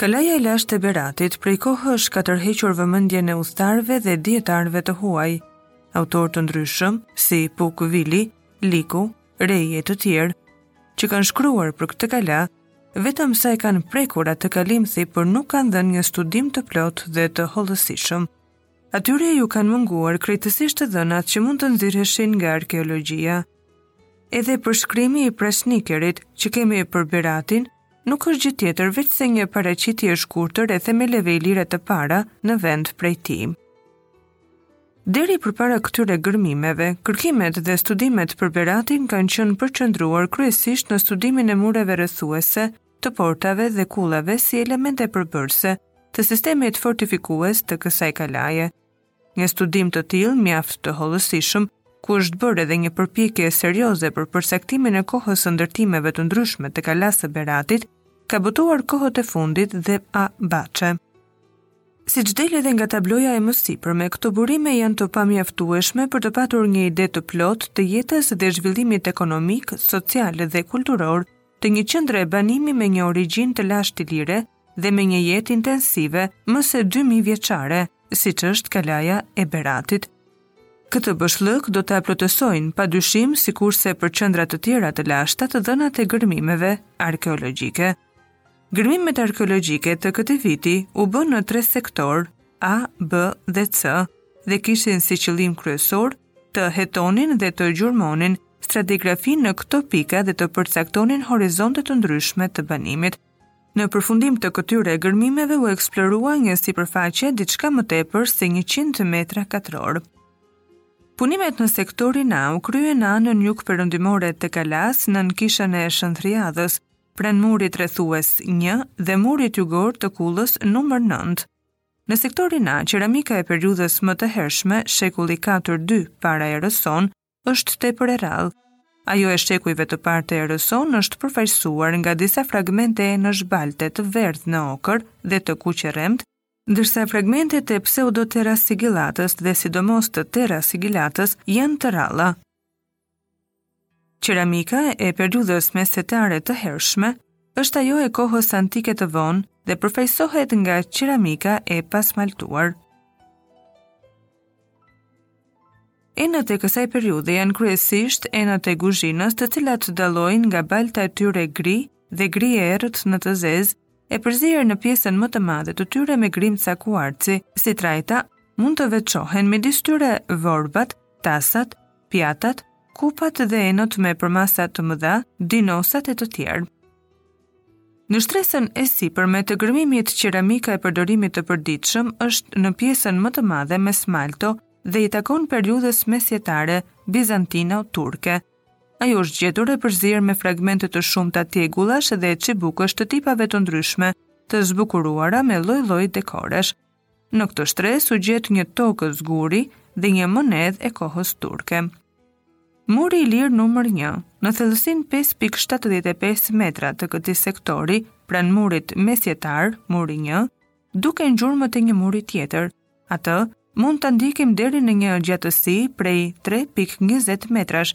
Kalaja e lashtë e Beratit prej kohësh ka tërhequr vëmendjen e udhëtarëve dhe dijetarëve të huaj. Autorë të ndryshëm, si Pukëvili, Liku, Rei e të tjerë, që kanë shkruar për këtë kala, vetëm sa e kanë prekur atë kalimthi, por nuk kanë dhënë një studim të plotë dhe të hollësishëm. Atyre iu kanë munguar krejtësisht të dhënat që mund të nxirreshin nga arkeologjia. Edhe përshkrimi i Prashnikerit që kemi për Beratin nuk është gjë tjetër veçse një paraqitje e shkurtër e themeleve ilire të para në vend prej tij. Deri përpara këtyre gërmimeve, kërkimet dhe studimet për Beratin kanë qenë përqendruar kryesisht në studimin e mureve rrethuese të portave dhe kullave si elemente përbërëse të sistemit fortifikues të kësaj kalaje. Një studim të tillë mjaft të hollësishëm, ku është bërë edhe një përpjekje serioze për përcaktimin e kohës së ndërtimeve të ndryshme të kalasë së Beratit, ka botuar kohët e fundit dhe A. Baçe. Siç del edhe nga tabloja e mësipërme këto burime janë të pamjaftueshme për të patur një ide të plotë të jetës dhe zhvillimit ekonomik, social dhe kulturor të një qendre banimi me një origjinë të lashtë ilire dhe me një jetë intensive më se 2000 vjeçare, siç është Kalaja e Beratit. Këtë boshllëk do ta plotësojnë pa dyshim sikurse për qendra të tjera të lashta të dhënat e gërmimeve arkeologjike. Gërmimet arkeologjike të këtij viti u bënë në tre sektorë, A, B dhe C, dhe kishin si qëllim kryesor të hetonin dhe të gjurmonin stratigrafinë në këto pika dhe të përcaktonin horizonte të ndryshme të banimit. Në përfundim të këtyre gërmimeve u eksplorua një sipërfaqe diçka më tepër se 100 metra katrorë. Punimet në sektorin A u kryen në anën jugperëndimore të kalasë nën kishën e Shën Triadhës, pranë murit rrethues 1 dhe murit jugor të kullës numër 9. Në sektorin A, qeramika e periudhës më të hershme, shekulli katër dy para erës sonë, është tepër e rrallë. Ajo e shekujve të parë të erës sonë është përfaqësuar nga disa fragmente enësh balte të verdhë në okër dhe të kuqërremtë, ndërsa fragmentet e pseudoterra sigillatës dhe sidomos të terra sigillatës janë të rralla. Qeramika e periudhës mesetare të hershme është ajo e kohës antike të vonë dhe përfaqësohet nga qeramika e pasmaltuar. Enët e kësaj periudhe janë kryesisht enët e guzhinës të cilat dallojnë nga balta e tyre gri dhe gri e errët në të zezë, e përzier në pjesën më të madhe të tyre me grimca kuarci, si trajta, mund të veçohen midis tyre vorbat, tasat, pjatat, kupat dhe enot me përmasa të mëdha, dinosat e të tjerë. Në shtresën e sipërme të gërmimit qeramika e përdorimit të përditshëm është në pjesën më të madhe me smalto dhe i takon periudhës mesjetare bizantino-turke. Ajo është gjetur e përzier me fragmente të shumta tjegullash dhe çibukësh të tipave të ndryshme, të zbukuruara me lloj-lloj dekoresh. Në këtë shtresë u gjet një tokë zguri dhe një monedhë e kohës turke. Muri ilir numër 1, në thellësinë 5.75 metra të këtij sektori, pranë murit mesjetar, muri 1, duken gjurmët e një muri tjetër. Atë mund ta ndjekim deri në një gjatësi prej 3.20 metrash,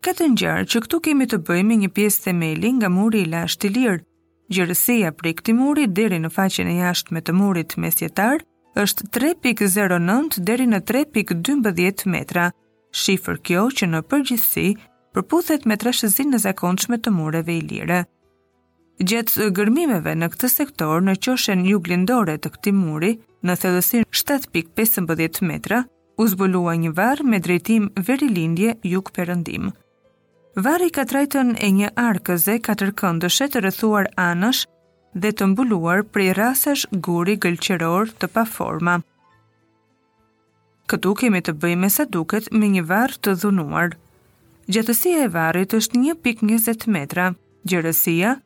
Ka të ngjarë që këtu kemi të bëjmë me një pjesë themeli nga muri i lashtë ilir. Gjerësia prej këtij muri deri në faqen e jashtme të murit mesjetar është 3.09 deri në 3.12 metra, shifër kjo që në përgjithësi përputhet me trashësinë e zakonshme të mureve ilire. Gjatë gërmimeve në këtë sektor në qoshen juglindore të këtij muri, në thellësinë 7.15 metra, u zbulua një varr me drejtim verilindje jugperëndim. Varri ka trajtën e një arkëze katërkëndëshe të rrethuar anësh dhe të mbuluar prej rrasash guri gëlqeror të paforma. Këtu kemi të bëjmë me sa duket me një varr të dhunuar. Gjatësia e varrit është 1.20 metra, gjerësia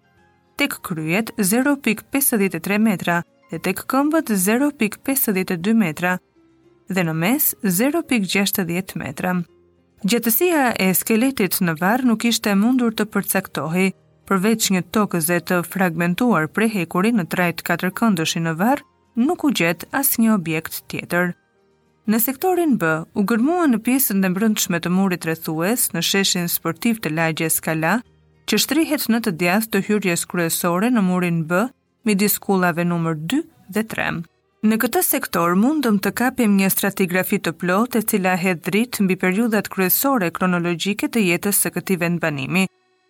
tek kryet 0.53 metra dhe tek këmbët 0.52 metra dhe në mes 0.60 metra. Gjatësia e skeletit në varr nuk ishte e mundur të përcaktohej, përveç një tokëze të fragmentuar prej hekuri në trajtë katërkëndëshi në varr, nuk u gjet asnjë objekt tjetër. Në sektorin B, u gërmua në pjesën e brendshme të murit rrethues, në sheshin sportiv të lagjes Kala, që shtrihet në të djathtë të hyrjes kryesore në murin B, midis kullave numër dy dhe tre. Në këtë sektor mundëm të kapim një stratigrafi të plotë e cila hedh dritë mbi periudhat kryesore kronologjike të jetës së këtij vendbanimi.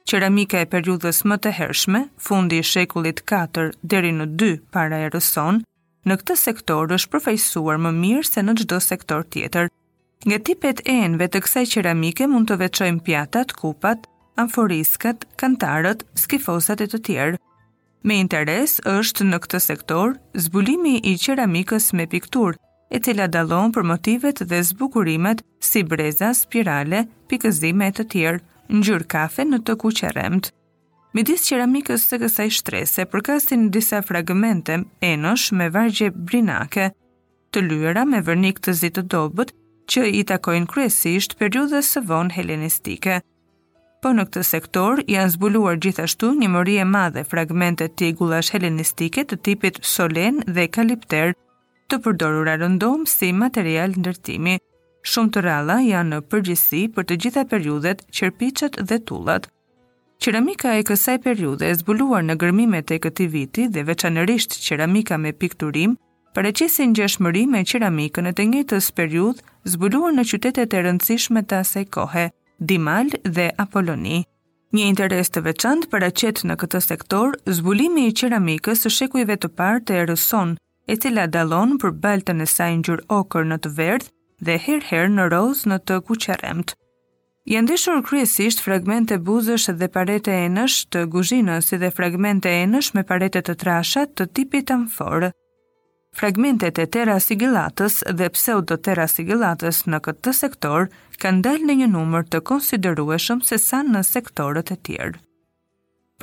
Qeramika e periudhës më të hershme, fundi i shekullit katër deri në dy para erës sonë, në këtë sektor është përfaqësuar më mirë se në çdo sektor tjetër. Nga tipet e enëve të kësaj qeramike mund të veçojmë pjatat, kupat, amforiskat, kantarët, skifosat e të tjerë. Me interes është në këtë sektor zbulimi i qeramikës me pikturë, e cila dallon për motivet dhe zbukurimet si breza, spirale, pikëzime e të tjerë, ngjyrë kafe në të kuqerremt. Midis qeramikës së kësaj shtrese përkasin disa fragmente enosh me vegje brinake, të lyera me vernik të zi të dobët, që i takojnë kryesisht periudhës së vonë helenistike. Po në këtë sektor janë zbuluar gjithashtu një mori e madhe fragmente tjegullash helenistike të tipit solen dhe kalipter, të përdorura rëndom si material ndërtimi. Shumë të rralla janë në përgjithësi për të gjitha periudhet, qerpiçet dhe tullat. Qeramika e kësaj periudhe e zbuluar në gërmimet e këtij viti dhe veçanërisht qeramika me pikturim paraqesin ngjashmëri me qeramikën e të njëjtës periudhë zbuluar në qytetet e rëndësishme të asaj kohe, Dimal dhe Apoloni. Një interes të veçantë paraqet në këtë sektor zbulimi i qeramikës së shekujve të parë të erës sonë, e cila dallon për baltën e saj ngjyrë okër në të verdhë dhe herë-herë në rozë në të kuqerremtë. Janë ndeshur kryesisht fragmente buzësh dhe parete enësh të guzhinës, si dhe fragmente enësh me parete të trasha të tipit amforë. Fragmentet e terra sigillatës dhe pseudoterra sigillatës në këtë sektor kanë dalë në një numër të konsiderueshëm sesa në sektorët e tjerë.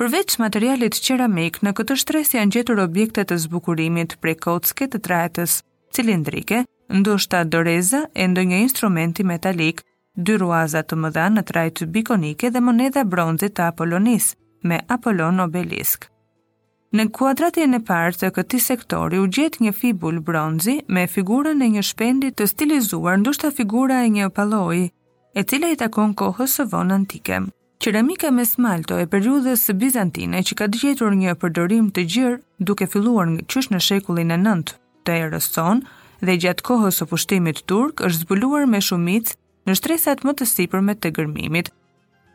Përveç materialit qeramik, në këtë shtresë janë gjetur objekte të zbukurimit prej kocke të trajtës cilindrike, ndoshta doreza e ndonjë instrumenti metalik, dy rruaza të mëdha në trajtë bikonike dhe monedha bronzi të Apolonisë, me Apolon obelisk. Në kuadratin e parë të këtij sektori u gjet një fibulë bronzi me figurën e një shpendi të stilizuar, ndoshta figura e një palloi, e cila i takon kohës së vonë antike. Qeramika me smalto e periudhës bizantine që ka gjetur një përdorim të gjerë, duke filluar qysh në shekullin e nëntë të erës sonë dhe gjatë kohës së pushtimit turk është zbuluar me shumicë në shtresat më të sipërme të gërmimit.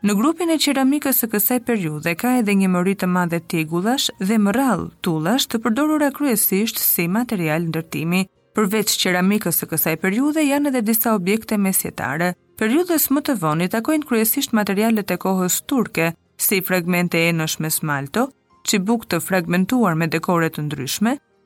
Në grupin e qeramikës së kësaj periudhe ka edhe një mori të madhe tjegullash dhe më rrallë tullash të përdorura kryesisht si material ndërtimi. Përveç qeramikës së kësaj periudhe janë edhe disa objekte mesjetare. Periudhës më të vonë i takojnë kryesisht materialet e kohës turke, si fragmente enësh me smalto, çibukë të fragmentuar me dekore të ndryshme,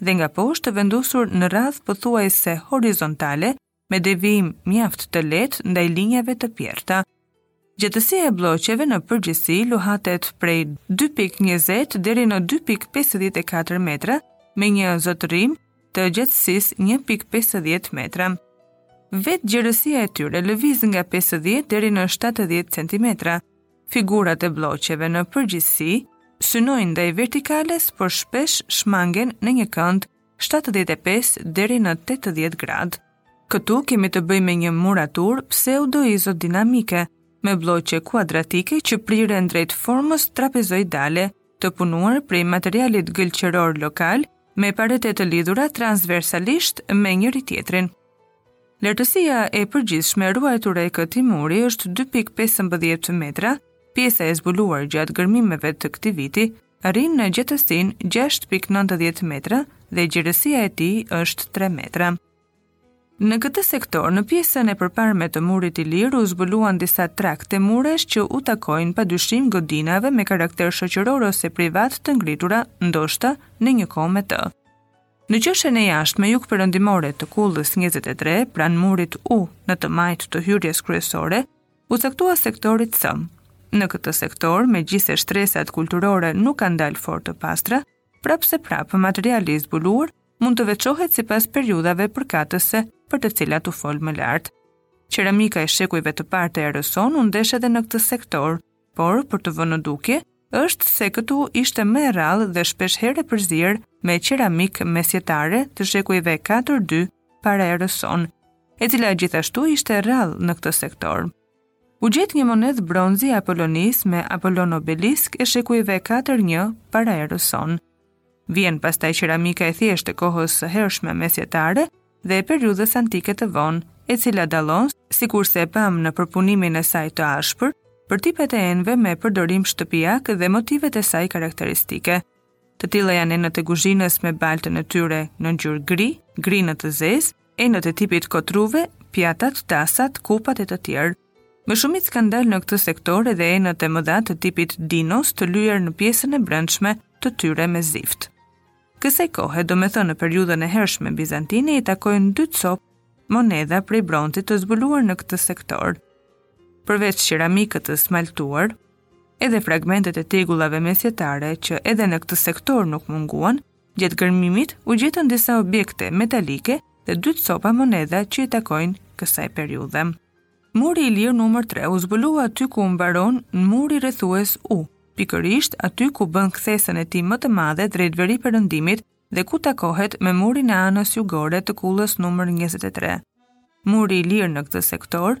dhe nga poshtë të vendosur në radhë pothuajse horizontale me devijim mjaft të lehtë ndaj linjave të pjerrta. Gjatësia e blloqeve në përgjithësi luhatet prej 2.20 deri në 2.54 metra me një zotërim të gjatësisë 1.50 metra. Vetë gjerësia e tyre lëviz nga 50 deri në 70 cm, Figurat e blloqeve në përgjithësi synojnë ndaj vertikales, por shpesh shmangen në një kënd 75 deri në 80 gradë. Këtu kemi të bëjmë me një muraturë pseudo-izodinamike, me blloqe kuadratike që priren drejt formës trapezoidale, të punuar prej materialit gëlqeror lokal, me parete të lidhura transversalisht me njëri-tjetrin. Lartësia e përgjithshme e ruajtur e këtij muri është 2.15 metra, pjesa e zbuluar gjatë gërmimeve të këtij viti arrin në gjatësinë 6.90 metra dhe gjerësia e tij është 3 metra. Në këtë sektor, në pjesën e përparme të murit ilir u zbuluan disa trakte muresh që u takojnë pa dyshim godinave me karakter shoqëror ose privat të ngritura, ndoshta në një kohë me të. Në qoshen e jashtme jugperëndimore të kullës njëzet e tre, pranë murit U, në të majtë të hyrjes kryesore, u caktua sektori C. Në këtë sektor, megjithëse shtresat kulturore nuk kanë dalë fort të pastra, prapëseprapë materiali i zbuluar mund të veçohet sipas periudhave përkatëse për të cilat u fol më lart. Qeramika e shekujve të parë të erës sonë u ndesh edhe në këtë sektor, por për të vënë në dukje është se këtu ishte më e rrallë dhe shpesh herë e përzier me qeramikë mesjetare të shekujve 4-2 para erës sonë, e cila gjithashtu ishte e rrallë në këtë sektor. U gjet një monedhë bronzi e Apolonisë me Apolon-obelisk e shekujve 4-1 para erës sonë. Vjen pastaj qeramika e thjeshtë e kohës së hershme mesjetare dhe e periudhës antike të vonë, e cila dallon, sikurse e pamë në përpunimin e saj të ashpër, për tipet e enëve me përdorim shtëpiak dhe motivet e saj karakteristike. Të tilla janë enët e guzhinës me baltën e tyre në ngjyrë gri, gri në të zezë, enët e tipit kotruve, pjatat, tasat, kupat e të tjerë. Me shumicë kanë dalë në këtë sektor edhe enët e mëdha të tipit dinos të lyer në pjesën e brendshme të tyre me zift. Kësaj kohe, domethënë në periudhën e hershme bizantine, i takojnë dy copë monedha prej bronzi të zbuluar në këtë sektor. Përveç qeramikës të smaltuar, edhe fragmentet e tegullave mesjetare që edhe në këtë sektor nuk munguan, Gjatë gërmimit u gjetën disa objekte metalike dhe dy copa monedha që i takojnë kësaj periudhe. Muri ilir numër 3 u zbulua aty ku mbaron muri rrethues U, pikërisht aty ku bën kthesën e tij më të madhe drejt veriperëndimit dhe ku takohet me murin e anës jugore të kullës numër 23. Muri ilir në këtë sektor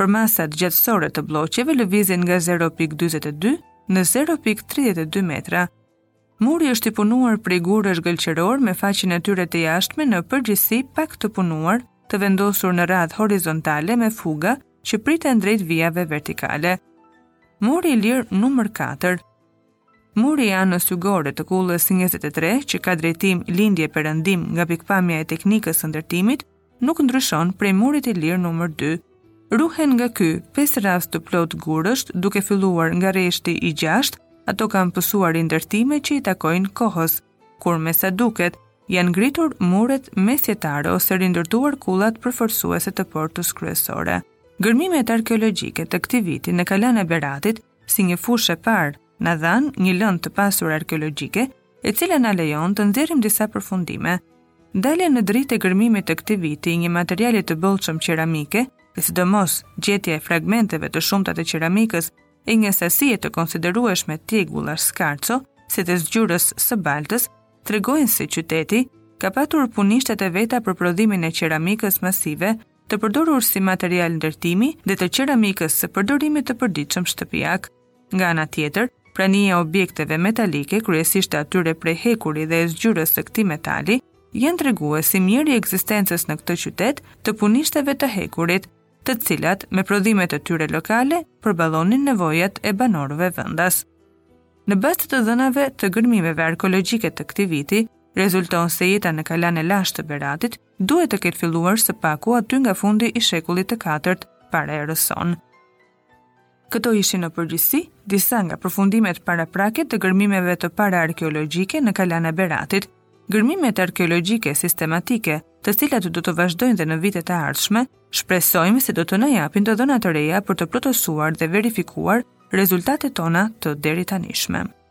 Përmasat gjatësore të blloqeve lëvizin nga 0.42 në 0.32 metra. Muri është i punuar prej gurësh gëlqerorë me faqen e tyre të jashtme në përgjithësi pak të punuar, të vendosur në radhë horizontale me fuga që priten drejt vijave vertikale. Muri i lirë numër 4. Muri i anës jugore të kullës 23 që ka drejtim lindje perëndim nga pikëpamja e teknikës së ndërtimit nuk ndryshon prej murit i lirë numër dy. Ruhen nga ky, pesë radhë të plotë gurësh, duke filluar nga rreshti i gjashtë, ato kanë pësuar rindërtime që i takojnë kohës, kur me sa duket, janë ngritur muret mesjetare ose rindërtuar kullat përforcuese të portës kryesore. Gërmimet arkeologjike të këtij viti në Kalanë e Beratit si një fushë e parë, na dhanë një lëndë të pasur arkeologjike, e cila na lejon të nxjerrim disa përfundime. Dalja në dritë e gërmimit të këtij viti i një materiali të bollshëm qeramike, e sidomos gjetja e fragmenteve të shumta të qeramikës e një sasie të konsiderueshme tjegullash skarco, si dhe zgjyrës së baltës, tregojnë se qyteti ka patur punishtet e veta për prodhimin e qeramikës masive të përdorur si material ndërtimi dhe të qeramikës së përdorimit të përditshëm shtëpiak. Nga ana tjetër, prania e objekteve metalike, kryesisht atyre prej hekuri dhe e zgjyrës së këtij metali, janë tregues i mirë i ekzistencës në këtë qytet të punishteve të hekurit, të cilat, me prodhimet e tyre lokale, përballonin nevojat e banorëve vendas. Në bazë të të dhënave të gërmimeve arkeologjike të këtij viti, rezulton se jeta në Kalanë e lashtë të Beratit duhet të ketë filluar së paku aty nga fundi i shekullit të katërt para erës sonë. Këto ishin në përgjithësi disa nga përfundimet paraprake të gërmimeve të para arkeologjike në Kalanë e Beratit. Gërmimet arkeologjike sistematike, të cilat do të vazhdojnë dhe në vitet e ardhshme, shpresojmë se do të na japin të dhëna të reja për të plotësuar dhe verifikuar rezultatet tona të deritanishme.